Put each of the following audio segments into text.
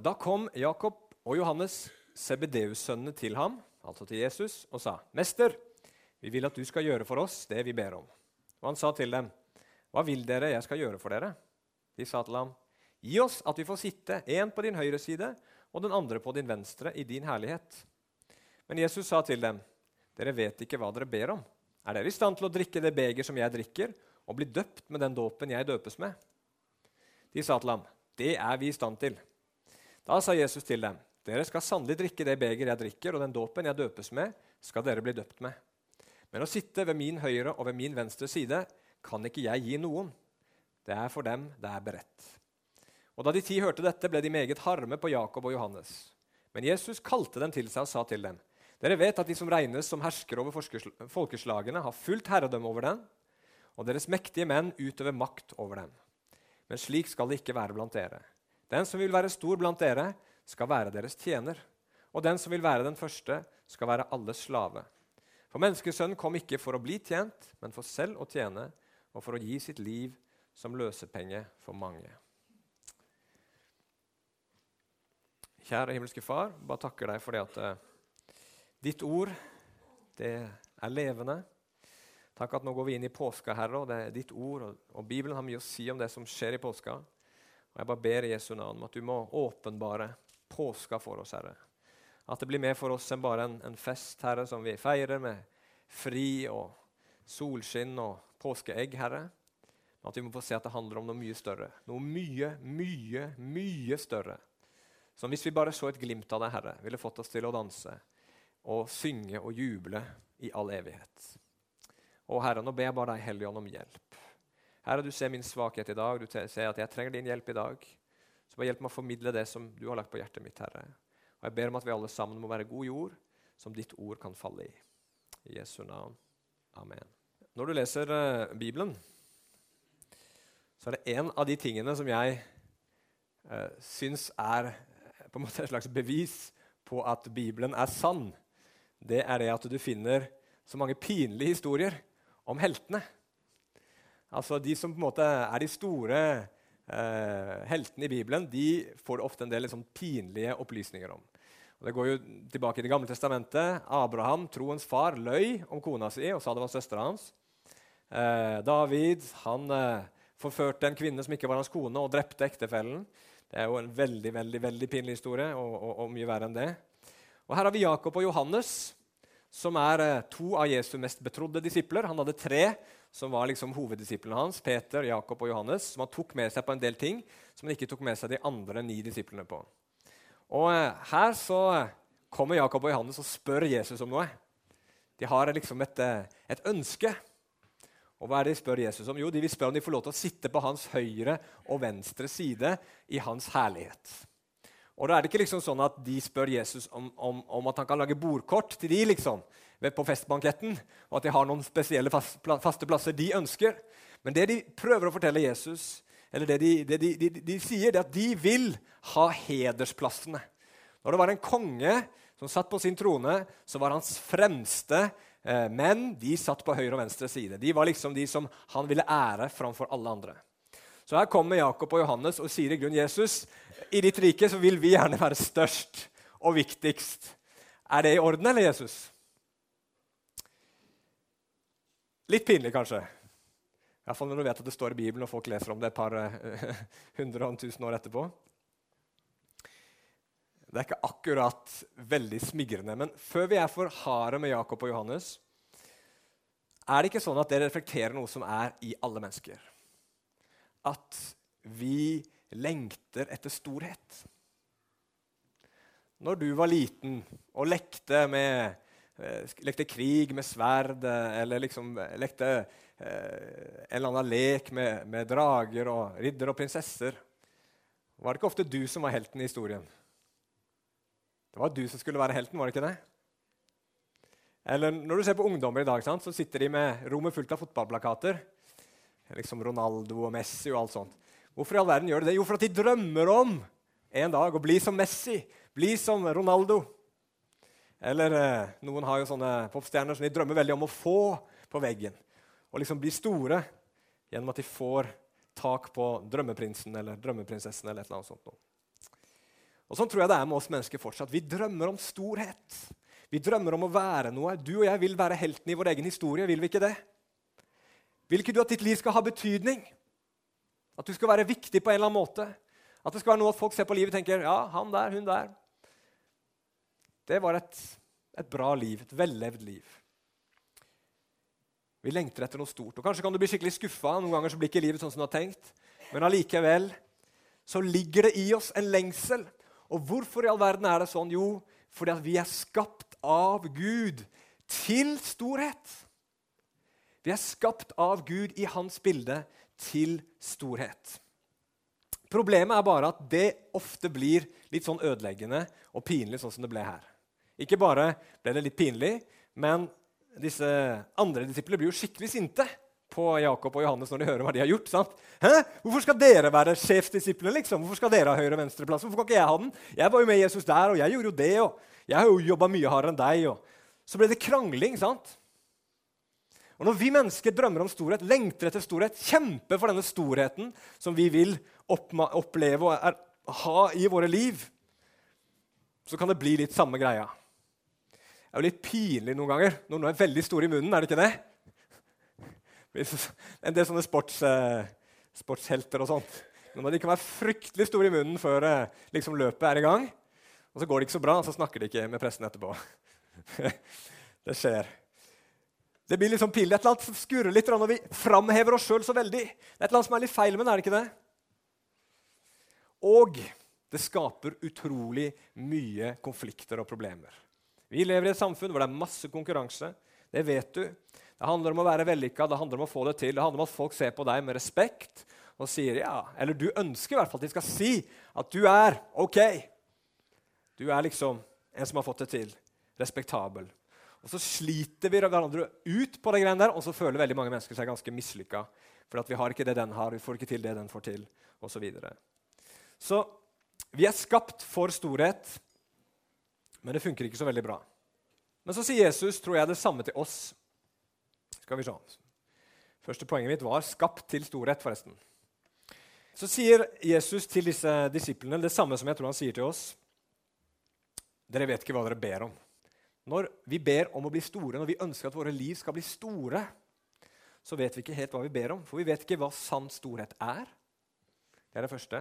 Da kom Jakob og Johannes, Sebedeus-sønnene, til ham, altså til Jesus, og sa, 'Mester, vi vil at du skal gjøre for oss det vi ber om.' Og han sa til dem, 'Hva vil dere jeg skal gjøre for dere?' De sa til ham, 'Gi oss at vi får sitte, én på din høyre side og den andre på din venstre, i din herlighet.' Men Jesus sa til dem, 'Dere vet ikke hva dere ber om.' 'Er dere i stand til å drikke det beger som jeg drikker,' 'og bli døpt med den dåpen jeg døpes med?' De sa til ham, 'Det er vi i stand til.' Da sa Jesus til dem, 'Dere skal sannelig drikke det beger jeg drikker, og den dåpen jeg døpes med, skal dere bli døpt med.' Men å sitte ved min høyre og ved min venstre side kan ikke jeg gi noen. Det er for dem det er beredt. Og Da de ti hørte dette, ble de meget harme på Jakob og Johannes. Men Jesus kalte dem til seg og sa til dem.: Dere vet at de som regnes som herskere over folkeslagene, har fullt herredømme over dem, og deres mektige menn utøver makt over dem. Men slik skal det ikke være blant dere. Den som vil være stor blant dere, skal være deres tjener. Og den som vil være den første, skal være alles slave. For menneskesønnen kom ikke for å bli tjent, men for selv å tjene og for å gi sitt liv som løsepenge for mange. Kjære himmelske Far, bare takker deg for det at uh, ditt ord det er levende. Takk at nå går vi inn i påska, Herre, og det er ditt ord. Og, og Bibelen har mye å si om det som skjer i påska. Og Jeg bare ber i Jesu navn om at du må åpenbare påska for oss, Herre. At det blir mer for oss enn bare en, en fest, Herre, som vi feirer med fri og solskinn og påskeegg, Herre. Men at vi må få se at det handler om noe mye større. Noe mye, mye, mye større. Som hvis vi bare så et glimt av det, Herre, ville fått oss til å danse og synge og juble i all evighet. Og Herre, nå ber jeg bare deg, Hellige Ånd, om hjelp. Herre, du ser min svakhet i dag. Du ser at jeg trenger din hjelp i dag. Så bare hjelp meg å formidle det som du har lagt på hjertet mitt, Herre. Og jeg ber om at vi alle sammen må være god jord som ditt ord kan falle i. I Jesu navn. Amen. Når du leser uh, Bibelen, så er det en av de tingene som jeg uh, syns er uh, på en måte et slags bevis på at Bibelen er sann. Det er det at du finner så mange pinlige historier om heltene. Altså De som på en måte er de store eh, heltene i Bibelen, de får ofte en del liksom, pinlige opplysninger om. Og det går jo tilbake i Det gamle testamentet. Abraham, troens far, løy om kona si og sa det var søstera hans. Eh, David han eh, forførte en kvinne som ikke var hans kone, og drepte ektefellen. Det er jo en veldig veldig, veldig pinlig historie, og, og, og mye verre enn det. Og Her har vi Jakob og Johannes, som er eh, to av Jesu mest betrodde disipler. Han hadde tre som var liksom hoveddisiplene hans, Peter, Jakob og Johannes, som han tok med seg på en del ting som han ikke tok med seg de andre ni disiplene på. Og eh, Her så kommer Jakob og Johannes og spør Jesus om noe. De har liksom et, eh, et ønske. Og hva er det de spør Jesus om? Jo, De vil spørre om de får lov til å sitte på hans høyre og venstre side i hans herlighet. Og da er det ikke liksom sånn at de spør Jesus om, om, om at han kan lage bordkort til de liksom, på festbanketten, og at de har noen spesielle fast, faste plasser de ønsker. Men det de prøver å fortelle Jesus, eller det de, det de, de, de sier, er at de vil ha hedersplassene. Når det var en konge som satt på sin trone, så var hans fremste eh, menn de satt på høyre og venstre side. De var liksom de som han ville ære framfor alle andre. Så her kommer Jakob og Johannes og sier i grunn Jesus i ditt rike så vil vi gjerne være størst og viktigst. Er det i orden, eller Jesus? Litt pinlig, kanskje. Iallfall når du vet at det står i Bibelen, og folk leser om det et par uh, hundre og tusen år etterpå. Det er ikke akkurat veldig smigrende. Men før vi er for harde med Jakob og Johannes, er det ikke sånn at det reflekterer noe som er i alle mennesker at vi lengter etter storhet. Når du var liten og lekte, med, eh, lekte krig med sverd, eller liksom lekte eh, en eller annen lek med, med drager og ridder og prinsesser, var det ikke ofte du som var helten i historien? Det var du som skulle være helten, var det ikke det? Eller når du ser på ungdommer i dag, sant, så sitter de med rommet fullt av fotballplakater liksom Ronaldo og Messi og alt sånt. Hvorfor i all verden gjør de det? Jo, for at de drømmer om en dag å bli som Messi, bli som Ronaldo. Eller eh, noen har jo sånne popstjerner som de drømmer veldig om å få på veggen. Og liksom bli store gjennom at de får tak på drømmeprinsen eller drømmeprinsessen. eller et eller annet sånt. Og Sånn tror jeg det er med oss mennesker fortsatt. Vi drømmer om storhet. Vi drømmer om å være noe. Du og jeg vil være heltene i vår egen historie. Vil vi ikke det? Vil ikke du at ditt liv skal ha betydning? At du skal være viktig på en eller annen måte? At det skal være noe at folk ser på livet og tenker ja, han der, hun der. Det var et, et bra liv, et vellevd liv. Vi lengter etter noe stort. Og Kanskje kan du bli skikkelig skuffa. Noen ganger så blir ikke livet sånn som du har tenkt. Men allikevel så ligger det i oss en lengsel. Og hvorfor i all verden er det sånn? Jo, fordi at vi er skapt av Gud til storhet. Vi er skapt av Gud i hans bilde til storhet. Problemet er bare at det ofte blir litt sånn ødeleggende og pinlig, sånn som det ble her. Ikke bare ble det litt pinlig, men disse andre disiplene blir jo skikkelig sinte på Jakob og Johannes når de hører hva de har gjort. sant? Hæ? Hvorfor skal dere være sjefdisiplene? liksom? Hvorfor skal dere ha høyre- og venstreplass? Hvorfor kan ikke jeg ha den? Jeg var jo med Jesus der, og jeg gjorde jo det, og jeg har jo jobba mye hardere enn deg. Og... Så ble det krangling. sant? Og Når vi mennesker drømmer om storhet, lengter etter storhet, kjemper for denne storheten som vi vil oppleve og er, ha i våre liv, så kan det bli litt samme greia. Det er jo litt pinlig noen ganger når noen er veldig stor i munnen. er det ikke det? En del sånne sports, eh, sportshelter og sånt. Når de kan være fryktelig store i munnen før eh, liksom, løpet er i gang. Og så går det ikke så bra, og så snakker de ikke med pressen etterpå. det skjer. Det blir liksom pinlig. Et eller annet skurrer litt når vi framhever oss sjøl så veldig. Det er et eller annet som er litt feil det, er det ikke det? Og det skaper utrolig mye konflikter og problemer. Vi lever i et samfunn hvor det er masse konkurranse. Det vet du. Det handler om å være vellykka, det handler om å få det til. Det handler om at folk ser på deg med respekt og sier ja. Eller du ønsker i hvert fall at de skal si at du er OK. Du er liksom en som har fått det til. Respektabel. Og så sliter vi hverandre ut på de greiene der, og så føler veldig mange mennesker seg ganske mislykka. For vi har ikke det den har, vi får ikke til det den får til, osv. Så, videre. så vi er skapt for storhet. Men det funker ikke så veldig bra. Men så sier Jesus tror jeg, det samme til oss. Skal vi se. Første poenget mitt var skapt til storhet, forresten. Så sier Jesus til disse disiplene det samme som jeg tror han sier til oss. Dere vet ikke hva dere ber om. Når vi ber om å bli store, når vi ønsker at våre liv skal bli store, så vet vi ikke helt hva vi ber om. For vi vet ikke hva sann storhet er. Det er det første.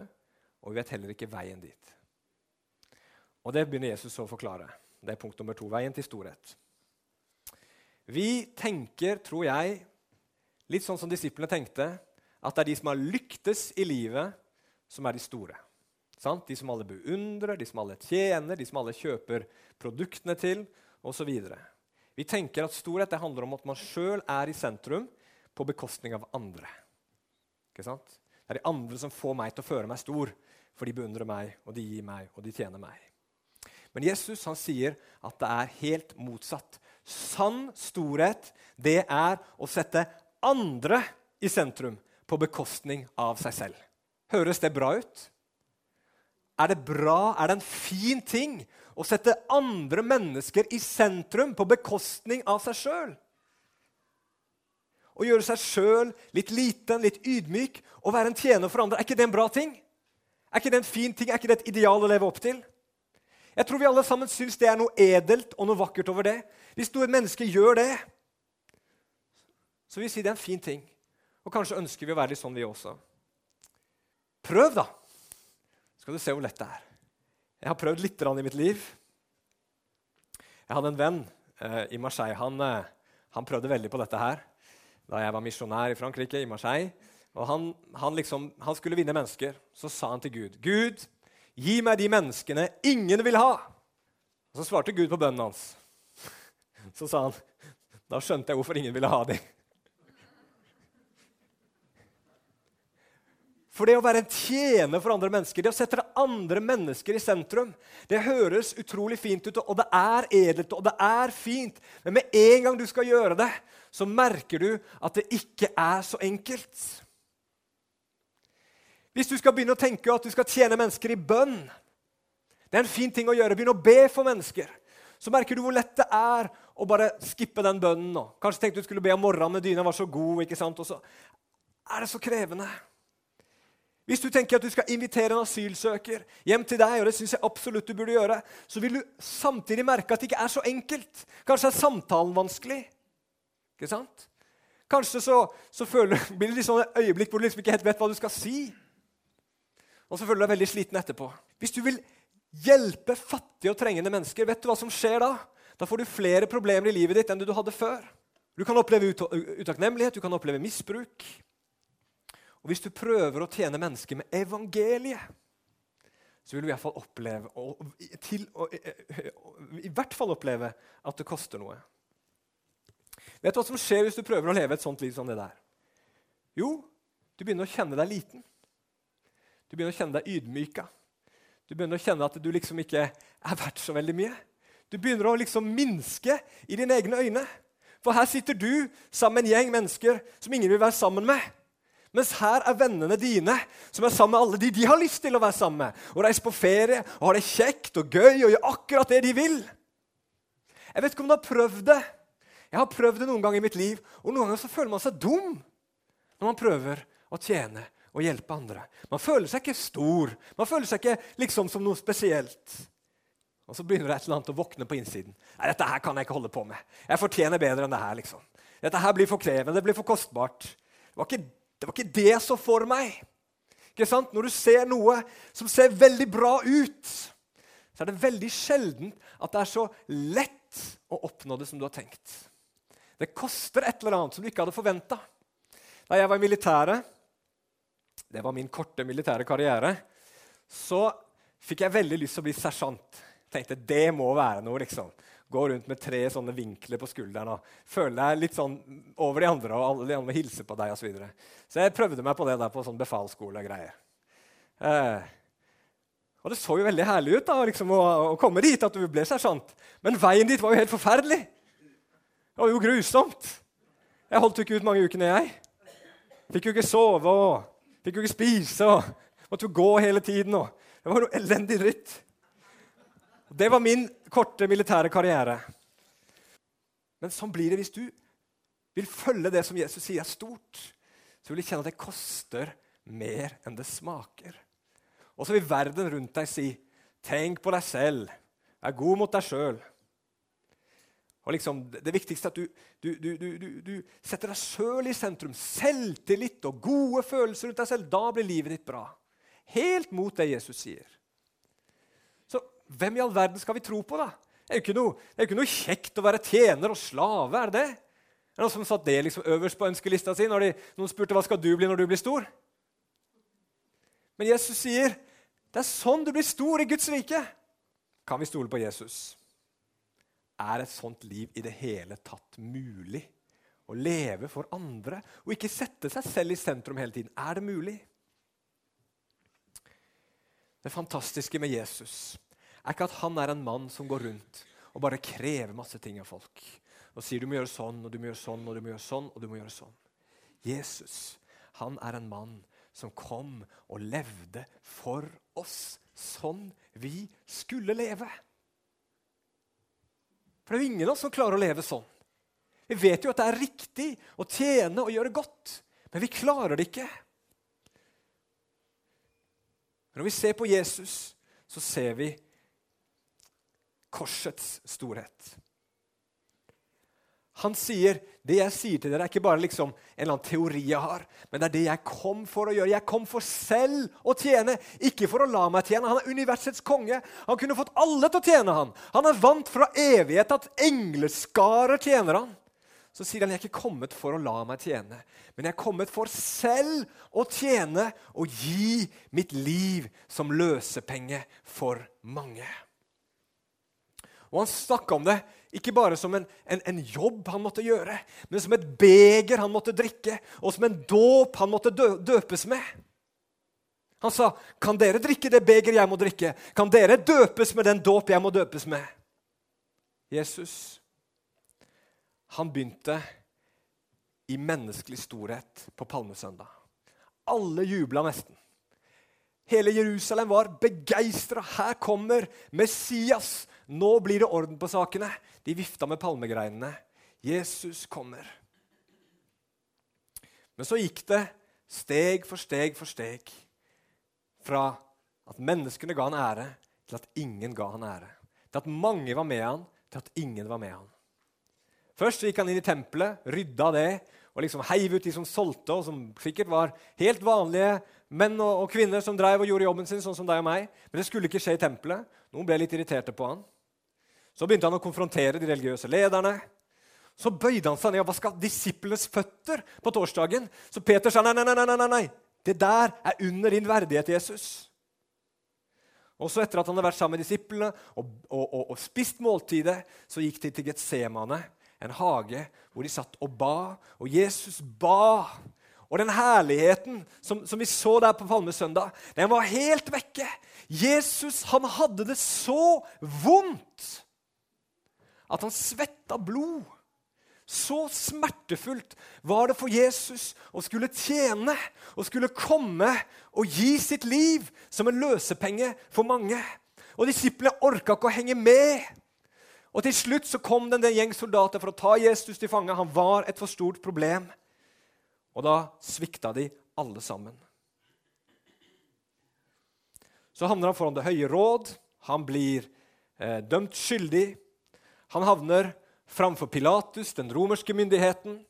Og vi vet heller ikke veien dit. Og det begynner Jesus å forklare. Det er punkt nummer to. Veien til storhet. Vi tenker, tror jeg, litt sånn som disiplene tenkte, at det er de som har lyktes i livet, som er de store. Sant? De som alle beundrer, de som alle tjener, de som alle kjøper produktene til, osv. Vi tenker at storhet handler om at man sjøl er i sentrum på bekostning av andre. Ikke sant? Det er de andre som får meg til å føre meg stor, for de beundrer meg, og de gir meg, og de tjener meg. Men Jesus han sier at det er helt motsatt. Sann storhet det er å sette andre i sentrum på bekostning av seg selv. Høres det bra ut? Er det bra, er det en fin ting å sette andre mennesker i sentrum på bekostning av seg sjøl? Å gjøre seg sjøl litt liten, litt ydmyk og være en tjener for andre, er ikke det en bra ting? Er ikke det en fin ting? Er ikke det et ideal å leve opp til? Jeg tror vi alle sammen syns det er noe edelt og noe vakkert over det. Hvis noe menneske gjør det, så vil vi si det er en fin ting. Og kanskje ønsker vi å være litt sånn, vi også. Prøv, da! Skal du se hvor lett det er. Jeg har prøvd litt i mitt liv. Jeg hadde en venn eh, i Marseille. Han, eh, han, prøvde veldig på dette her da jeg var misjonær i Frankrike. i Marseille. Og han, han, liksom, han skulle vinne mennesker. Så sa han til Gud, 'Gud, Gi meg de menneskene ingen vil ha. Og Så svarte Gud på bønnen hans. Så sa han, da skjønte jeg hvorfor ingen ville ha dem. For det å være en tjener for andre mennesker, det å sette andre mennesker i sentrum, det høres utrolig fint ut, og det er edelt og det er fint. Men med en gang du skal gjøre det, så merker du at det ikke er så enkelt. Hvis du skal begynne å tenke at du skal tjene mennesker i bønn Det er en fin ting å gjøre. Begynne å be for mennesker. Så merker du hvor lett det er å bare skippe den bønnen. Kanskje tenkte du skulle be om morgenen, men dyna var så god. ikke sant? Og så er det så krevende. Hvis du tenker at du skal invitere en asylsøker hjem til deg, og det synes jeg absolutt du burde gjøre, så vil du samtidig merke at det ikke er så enkelt. Kanskje er samtalen vanskelig. Ikke sant? Kanskje så, så føler, blir det liksom et øyeblikk hvor du liksom ikke helt vet hva du skal si. Og så føler du deg veldig sliten etterpå. Hvis du vil hjelpe fattige og trengende mennesker, vet du hva som skjer da? Da får du flere problemer i livet ditt enn du hadde før. Du kan oppleve utakknemlighet, du kan oppleve misbruk. Og hvis du prøver å tjene mennesker med evangeliet, så vil du i hvert fall oppleve og, til, og, i hvert fall oppleve at det koster noe. Vet du hva som skjer hvis du prøver å leve et sånt liv som det der? Jo, du begynner å kjenne deg liten. Du begynner å kjenne deg ydmyka. Du begynner å kjenne at du liksom ikke er verdt så veldig mye. Du begynner å liksom minske i dine egne øyne. For her sitter du sammen med en gjeng mennesker som ingen vil være sammen med. Mens her er vennene dine, som er sammen med alle de de har lyst til å være sammen med. Og reise på ferie og ha det kjekt og gøy og gjøre akkurat det de vil. Jeg vet ikke om du har prøvd det. Jeg har prøvd det noen ganger i mitt liv, og noen ganger så føler man seg dum når man prøver å tjene og hjelpe andre. Man føler seg ikke stor. Man føler seg ikke liksom som noe spesielt. Og så begynner det et eller annet å våkne på innsiden. Nei, dette her kan jeg ikke holde på med. Jeg fortjener bedre enn det her. liksom. Dette her blir for krevende, det blir for kostbart. Det var ikke det var ikke det jeg så for meg. Ikke sant? Når du ser noe som ser veldig bra ut, så er det veldig sjelden at det er så lett å oppnå det som du har tenkt. Det koster et eller annet som du ikke hadde forventa. Da jeg var i militæret, det var min korte militære karriere, så fikk jeg veldig lyst til å bli sersjant. Tenkte det må være noe, liksom gå rundt med tre sånne vinkler på skulderen og føle deg litt sånn over de andre, og alle de andre hilser hilse på deg osv. Så, videre. så jeg prøvde meg på det der på sånn befalsskole og greier. Eh, og det så jo veldig herlig ut da, liksom, å, å, komme dit, at du ble sersjant. Men veien dit var jo helt forferdelig. Det var jo grusomt. Jeg holdt jo ikke ut mange ukene, jeg. Fikk jo ikke sove og fikk jo ikke spise. og Måtte jo gå hele tiden. Og. Det var noe elendig dritt. Det var min korte militære karriere. Men sånn blir det hvis du vil følge det som Jesus sier er stort. Så vil du kjenne at det koster mer enn det smaker. Og så vil verden rundt deg si, 'Tenk på deg selv. Vær god mot deg sjøl.' Og liksom, Det viktigste er at du, du, du, du setter deg sjøl i sentrum. Selvtillit og gode følelser rundt deg selv. Da blir livet ditt bra. Helt mot det Jesus sier. Hvem i all verden skal vi tro på, da? Det er jo ikke noe, jo ikke noe kjekt å være tjener og slave, er det det? Er det noen som satt det liksom øverst på ønskelista si når de, noen spurte hva skal du bli når du blir stor? Men Jesus sier det er sånn du blir stor i Guds rike. Kan vi stole på Jesus? Er et sånt liv i det hele tatt mulig? Å leve for andre og ikke sette seg selv i sentrum hele tiden. Er det mulig? Det fantastiske med Jesus er ikke at han er en mann som går rundt og bare krever masse ting av folk. Og sier du må gjøre sånn, og du må gjøre sånn, og du må gjøre sånn, og du må gjøre sånn. Jesus, han er en mann som kom og levde for oss sånn vi skulle leve. For det er jo ingen av oss som klarer å leve sånn. Vi vet jo at det er riktig å tjene og gjøre godt, men vi klarer det ikke. Når vi ser på Jesus, så ser vi korsets storhet. Han sier det jeg sier til dere, er ikke bare liksom en eller annen teori jeg har, men det er det jeg kom for å gjøre. Jeg kom for selv å tjene, ikke for å la meg tjene. Han er universets konge. Han kunne fått alle til å tjene han. Han er vant fra evighet at engleskarer tjener han. Så sier han jeg er ikke kommet for å la meg tjene, men jeg er kommet for selv å tjene og gi mitt liv som løsepenge for mange. Og han snakka om det ikke bare som en, en, en, jobb han måtte gjøre, men som et beger han måtte drikke, og som en dåp han måtte dø, døpes med. Han sa, 'Kan dere drikke det beger jeg må drikke?' 'Kan dere døpes med den dåp jeg må døpes med?' Jesus, han begynte i menneskelig storhet på palmesøndag. Alle jubla nesten. Hele Jerusalem var begeistra. Her kommer Messias, nå blir det orden på sakene. De vifta med palmegreinene. Jesus kommer. Men så gikk det steg for steg for steg. fra at menneskene ga han ære, til at ingen ga han ære. Til at mange var med han, til at ingen var med han. Først gikk han inn i tempelet, rydda det og liksom heiv ut de som solgte, og som sikkert var helt vanlige menn og, og kvinner som drev og gjorde jobben sin, sånn som deg og meg. Men det skulle ikke skje i tempelet. Noen ble litt irriterte på han. Så begynte han å konfrontere de religiøse lederne. Så bøyde han seg ned og vaska disiplenes føtter på torsdagen. Så Peter sa nei, nei, nei, nei, nei. Det der er under din verdighet, Jesus. Og så Etter at han hadde vært sammen med disiplene og, og, og, og spist måltidet, så gikk de til Getsemane, en hage hvor de satt og ba. Og Jesus ba. Og den herligheten som, som vi så der på Palmesøndag, den var helt vekke. Jesus han hadde det så vondt at han svetta blod. Så smertefullt var det for Jesus å skulle tjene og skulle komme og gi sitt liv som en løsepenge for mange. Og Disiplene orka ikke å henge med. Og Til slutt så kom det en gjeng soldater for å ta Jesus til fange. Han var et for stort problem. Og da svikta de alle sammen. Så havner han foran Det høye råd. Han blir eh, dømt skyldig. Han havner framfor Pilatus, den romerske myndigheten.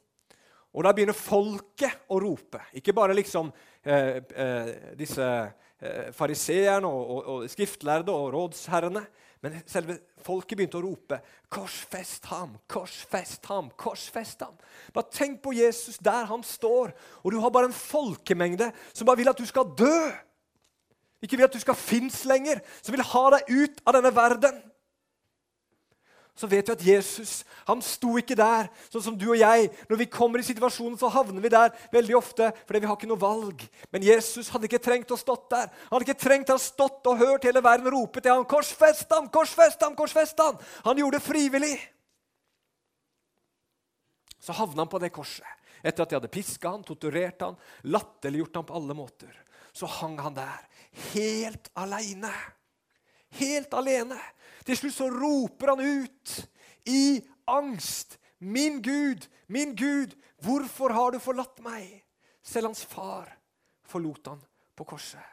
Og da begynner folket å rope. Ikke bare liksom eh, eh, disse eh, fariseerne og, og, og, skriftlærde og rådsherrene, men selve folket begynte å rope 'Korsfest ham! Korsfest ham! Korsfest ham!' Bare tenk på Jesus der han står, og du har bare en folkemengde som bare vil at du skal dø. Ikke vil at du skal finnes lenger, som vil ha deg ut av denne verden så vet vi at Jesus han sto ikke der, sånn som du og jeg. Når vi kommer i situasjonen, så havner vi der veldig ofte fordi vi har ikke noe valg. Men Jesus hadde ikke trengt å stått der. Han hadde ikke trengt å ha stått og hørt hele verden rope til ham, 'Korsfest ham! Korsfest ham! Korsfest ham!' Han gjorde det frivillig. Så havna han på det korset. Etter at de hadde piska han, torturert han, latterliggjort han på alle måter. Så hang han der, helt aleine. Helt alene. Til slutt så roper han ut i angst. Min Gud, min Gud, hvorfor har du forlatt meg? Selv hans far forlot han på korset.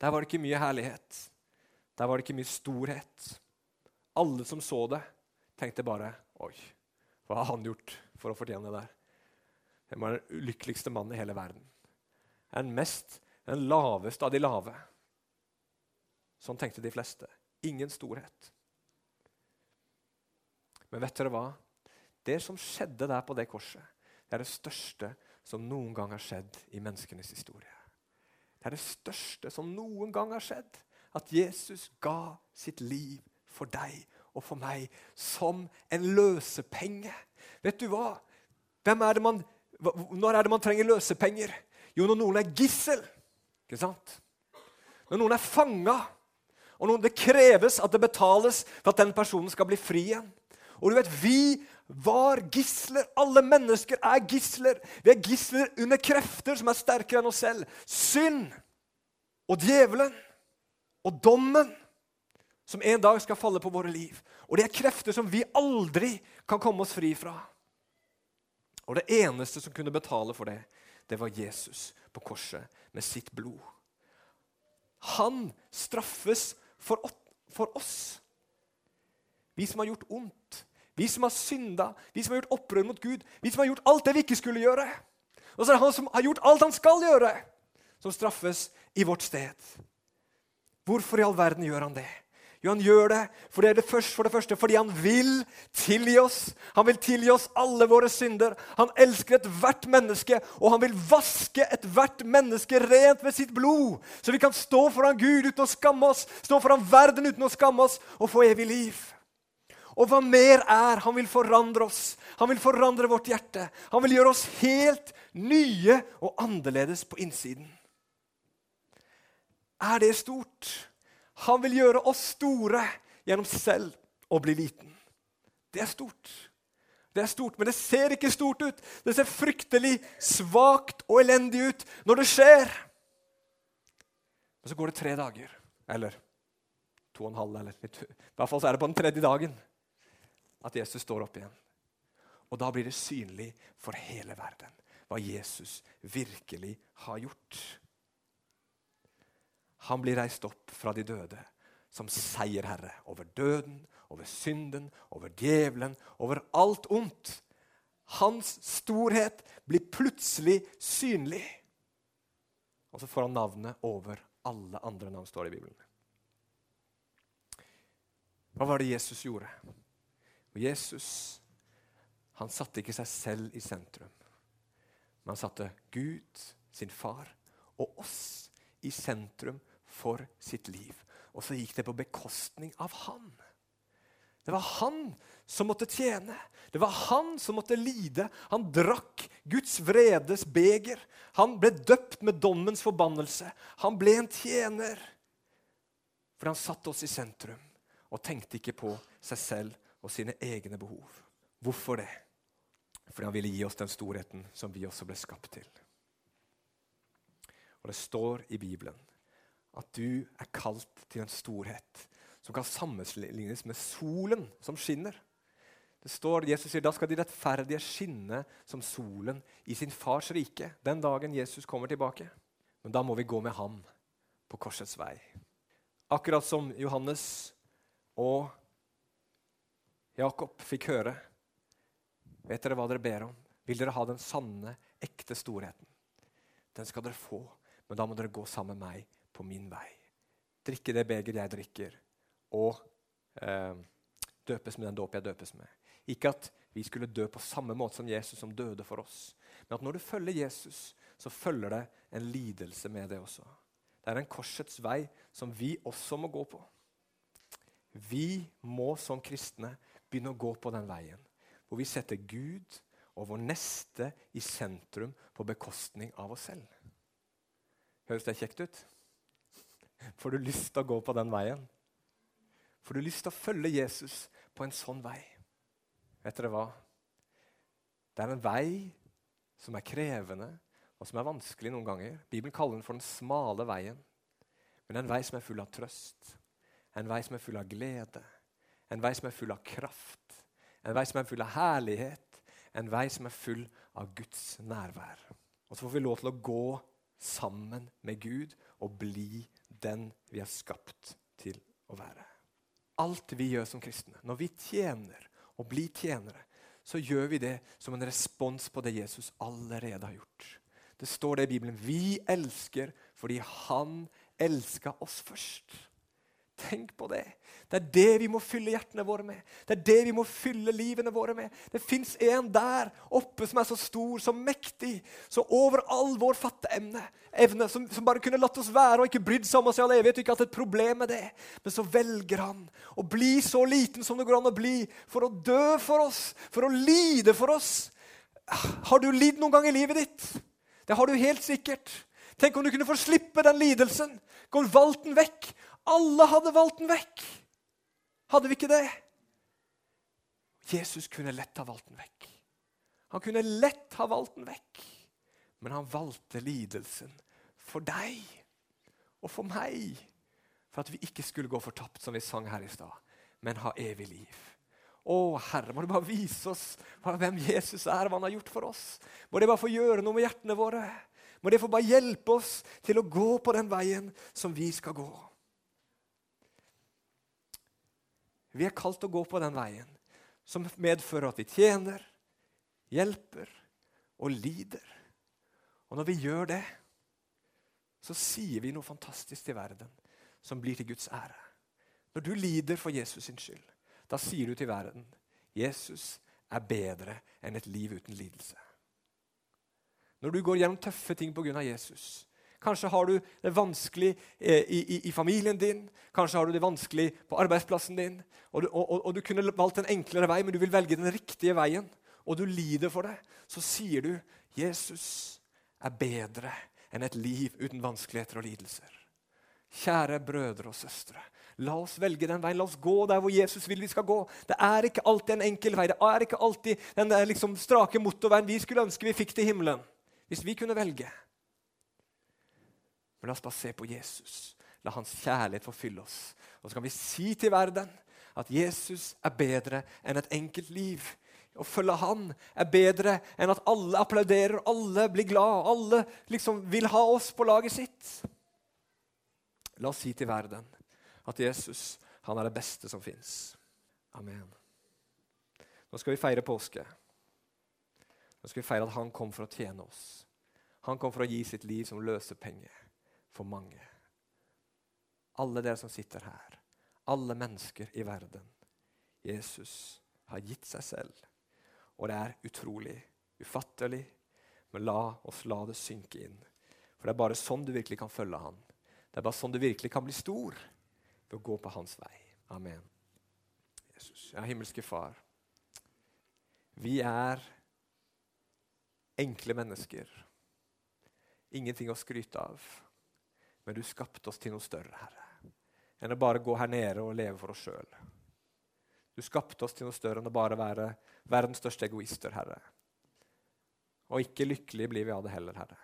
Der var det ikke mye herlighet. Der var det ikke mye storhet. Alle som så det, tenkte bare Oi, hva har han gjort for å fortjene det der? Han var den ulykkeligste mannen i hele verden. Den mest, den laveste av de lave. Sånn tenkte de fleste. Ingen storhet. Men vet dere hva? Det som skjedde der på det korset, det er det største som noen gang har skjedd i menneskenes historie. Det er det største som noen gang har skjedd. At Jesus ga sitt liv for deg og for meg som en løsepenge. Vet du hva? Er man, når er det man trenger løsepenger? Jo, når noen er gissel. Ikke sant? Når noen er fanga. Og det kreves at det betales for at den personen skal bli fri igjen. Og du vet, Vi var gisler. Alle mennesker er gisler. Vi er gisler under krefter som er sterkere enn oss selv. Synd og djevelen og dommen som en dag skal falle på våre liv. Og det er krefter som vi aldri kan komme oss fri fra. Og det eneste som kunne betale for det, det var Jesus på korset med sitt blod. Han straffes for, for oss. Vi som har gjort ondt, vi som har synda, vi som har gjort opprør mot Gud, vi som har gjort alt det vi ikke skulle gjøre. Og så er det han som har gjort alt han skal gjøre, som straffes i vårt sted. Hvorfor i all verden gjør han det? Jo, han gjør det for det, er det første, for det første fordi han vil tilgi oss. Han vil tilgi oss alle våre synder. Han elsker ethvert menneske, og han vil vaske ethvert menneske rent med sitt blod. Så vi kan stå foran Gud uten å skamme oss, stå foran verden uten å skamme oss og få evig liv. Og hva mer er? Han vil forandre oss. Han vil forandre vårt hjerte. Han vil gjøre oss helt nye og annerledes på innsiden. Er det stort? Han vil gjøre oss store gjennom selv å bli liten. Det er stort. Det er stort, Men det ser ikke stort ut. Det ser fryktelig svakt og elendig ut når det skjer. Men så går det tre dager, eller to og en halv, eller litt, i hvert fall så er det på den tredje dagen at Jesus står opp igjen. Og da blir det synlig for hele verden. hva Jesus virkelig har gjort. Han blir reist opp fra de døde som seierherre over døden, over synden, over djevelen, over alt ondt. Hans storhet blir plutselig synlig. Og så får han navnet over alle andre navn, står det i Bibelen. Hva var det Jesus gjorde? Og Jesus han satte ikke seg selv i sentrum, men han satte Gud, sin far, og oss i sentrum for sitt liv. Og så gikk det på bekostning av han. Det var han som måtte tjene. Det var han som måtte lide. Han drakk Guds vredes beger. Han ble døpt med dommens forbannelse. Han ble en tjener. For han satte oss i sentrum og tenkte ikke på seg selv og sine egne behov. Hvorfor det? Fordi han ville gi oss den storheten som vi også ble skapt til. Og Det står i Bibelen at du er kalt til en storhet som kan sammenlignes med solen som skinner. Det står, Jesus sier da skal de rettferdige skinne som solen i sin fars rike den dagen Jesus kommer tilbake. Men da må vi gå med ham på korsets vei. Akkurat som Johannes og Jakob fikk høre. Vet dere hva dere ber om? Vil dere ha den sanne, ekte storheten? Den skal dere få, men da må dere gå sammen med meg på min vei. Drikke det beger jeg drikker, og eh, døpes med den dåp jeg døpes med. Ikke at vi skulle dø på samme måte som Jesus, som døde for oss. Men at når du følger Jesus, så følger det en lidelse med det også. Det er en korsets vei som vi også må gå på. Vi må som kristne begynne å gå på den veien hvor vi setter Gud og vår neste i sentrum på bekostning av oss selv. Høres det kjekt ut? Får du lyst til å gå på den veien? Får du lyst til å følge Jesus på en sånn vei? Vet dere hva? Det er en vei som er krevende og som er vanskelig noen ganger. Bibelen kaller den for den smale veien. Men det er en vei som er full av trøst, en vei som er full av glede, en vei som er full av kraft, en vei som er full av herlighet, en vei som er full av Guds nærvær. Og så får vi lov til å gå sammen med Gud og bli den vi er skapt til å være. Alt vi gjør som kristne, når vi tjener og blir tjenere, så gjør vi det som en respons på det Jesus allerede har gjort. Det står det i Bibelen. Vi elsker fordi Han elska oss først. Tenk på det. Det er det vi må fylle hjertene våre med. Det er det vi må fylle livene våre med. Det fins en der oppe som er så stor, så mektig, så over all vår fatteevne, evne, som, som, bare kunne latt oss være og ikke brydd seg om oss i all evighet og ikke hatt et problem med det. Men så velger han å bli så liten som det går an å bli, for å dø for oss, for å lide for oss. Har du lidd noen gang i livet ditt? Det har du helt sikkert. Tenk om du kunne få slippe den lidelsen. Gå valgt den vekk. Alle hadde valgt den vekk. Hadde vi ikke det? Jesus kunne lett ha valgt den vekk. Han kunne lett ha valgt den vekk. Men han valgte lidelsen for deg og for meg. For at vi ikke skulle gå fortapt, som vi sang her i stad, men ha evig liv. Å, Herre, må du bare vise oss hvem Jesus er, hva han har gjort for oss. Må det bare få gjøre noe med hjertene våre. Må det få bare hjelpe oss til å gå på den veien som vi skal gå. Vi er kalt til å gå på den veien som medfører at vi tjener, hjelper og lider. Og når vi gjør det, så sier vi noe fantastisk til verden som blir til Guds ære. Når du lider for Jesus sin skyld, da sier du til verden Jesus er bedre enn et liv uten lidelse. Når du går gjennom tøffe ting pga. Jesus, Kanskje har du det vanskelig eh, i, i, i, familien din. Kanskje har du det vanskelig på arbeidsplassen din. Og du, og, og du, kunne valgt en enklere vei, men du vil velge den riktige veien. Og du lider for det. Så sier du Jesus er bedre enn et liv uten vanskeligheter og lidelser. Kjære brødre og søstre. La oss velge den veien. La oss gå der hvor Jesus vil vi skal gå. Det er ikke alltid en enkel vei. Det er ikke alltid den liksom strake motorveien vi skulle ønske vi fikk til himmelen. Hvis vi kunne velge. Men la oss bare se på Jesus. La hans kjærlighet forfylle oss. Og så kan vi si til verden at Jesus er bedre enn et enkelt liv. å følge han er bedre enn at alle applauderer, alle blir glad, alle liksom vil ha oss på laget sitt. La oss si til verden at Jesus han er det beste som fins. Amen. Nå skal vi feire påske. Nå skal vi feire at han kom for å tjene oss. Han kom for å gi sitt liv som løsepenge for mange. Alle dere som sitter her, alle mennesker i verden. Jesus har gitt seg selv. Og det er utrolig, ufattelig, men la oss la det synke inn. For det er bare sånn du virkelig kan følge han. Det er bare sånn du virkelig kan bli stor, ved å gå på hans vei. Amen. Jesus, ja, himmelske Far. Vi er enkle mennesker. Ingenting å skryte av. Men du skapte oss til noe større, Herre, enn å bare gå her nede og leve for oss sjøl. Du skapte oss til noe større enn å bare være verdens største egoister, Herre. Og ikke lykkelig blir vi av det heller, Herre.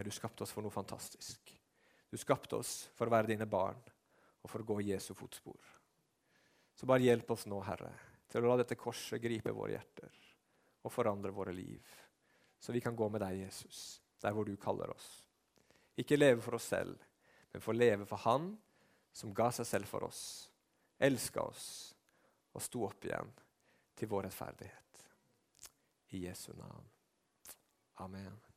Herre, du skapte oss for noe fantastisk. Du skapte oss for å være dine barn og for å gå i Jesu fotspor. Så bare hjelp oss nå, Herre, til å la dette korset gripe våre hjerter og forandre våre liv, så vi kan gå med deg, Jesus, der hvor du kaller oss. Ikke leve for oss selv, men få leve for Han som ga seg selv for oss, elska oss og sto opp igjen til vår rettferdighet. I Jesu navn. Amen.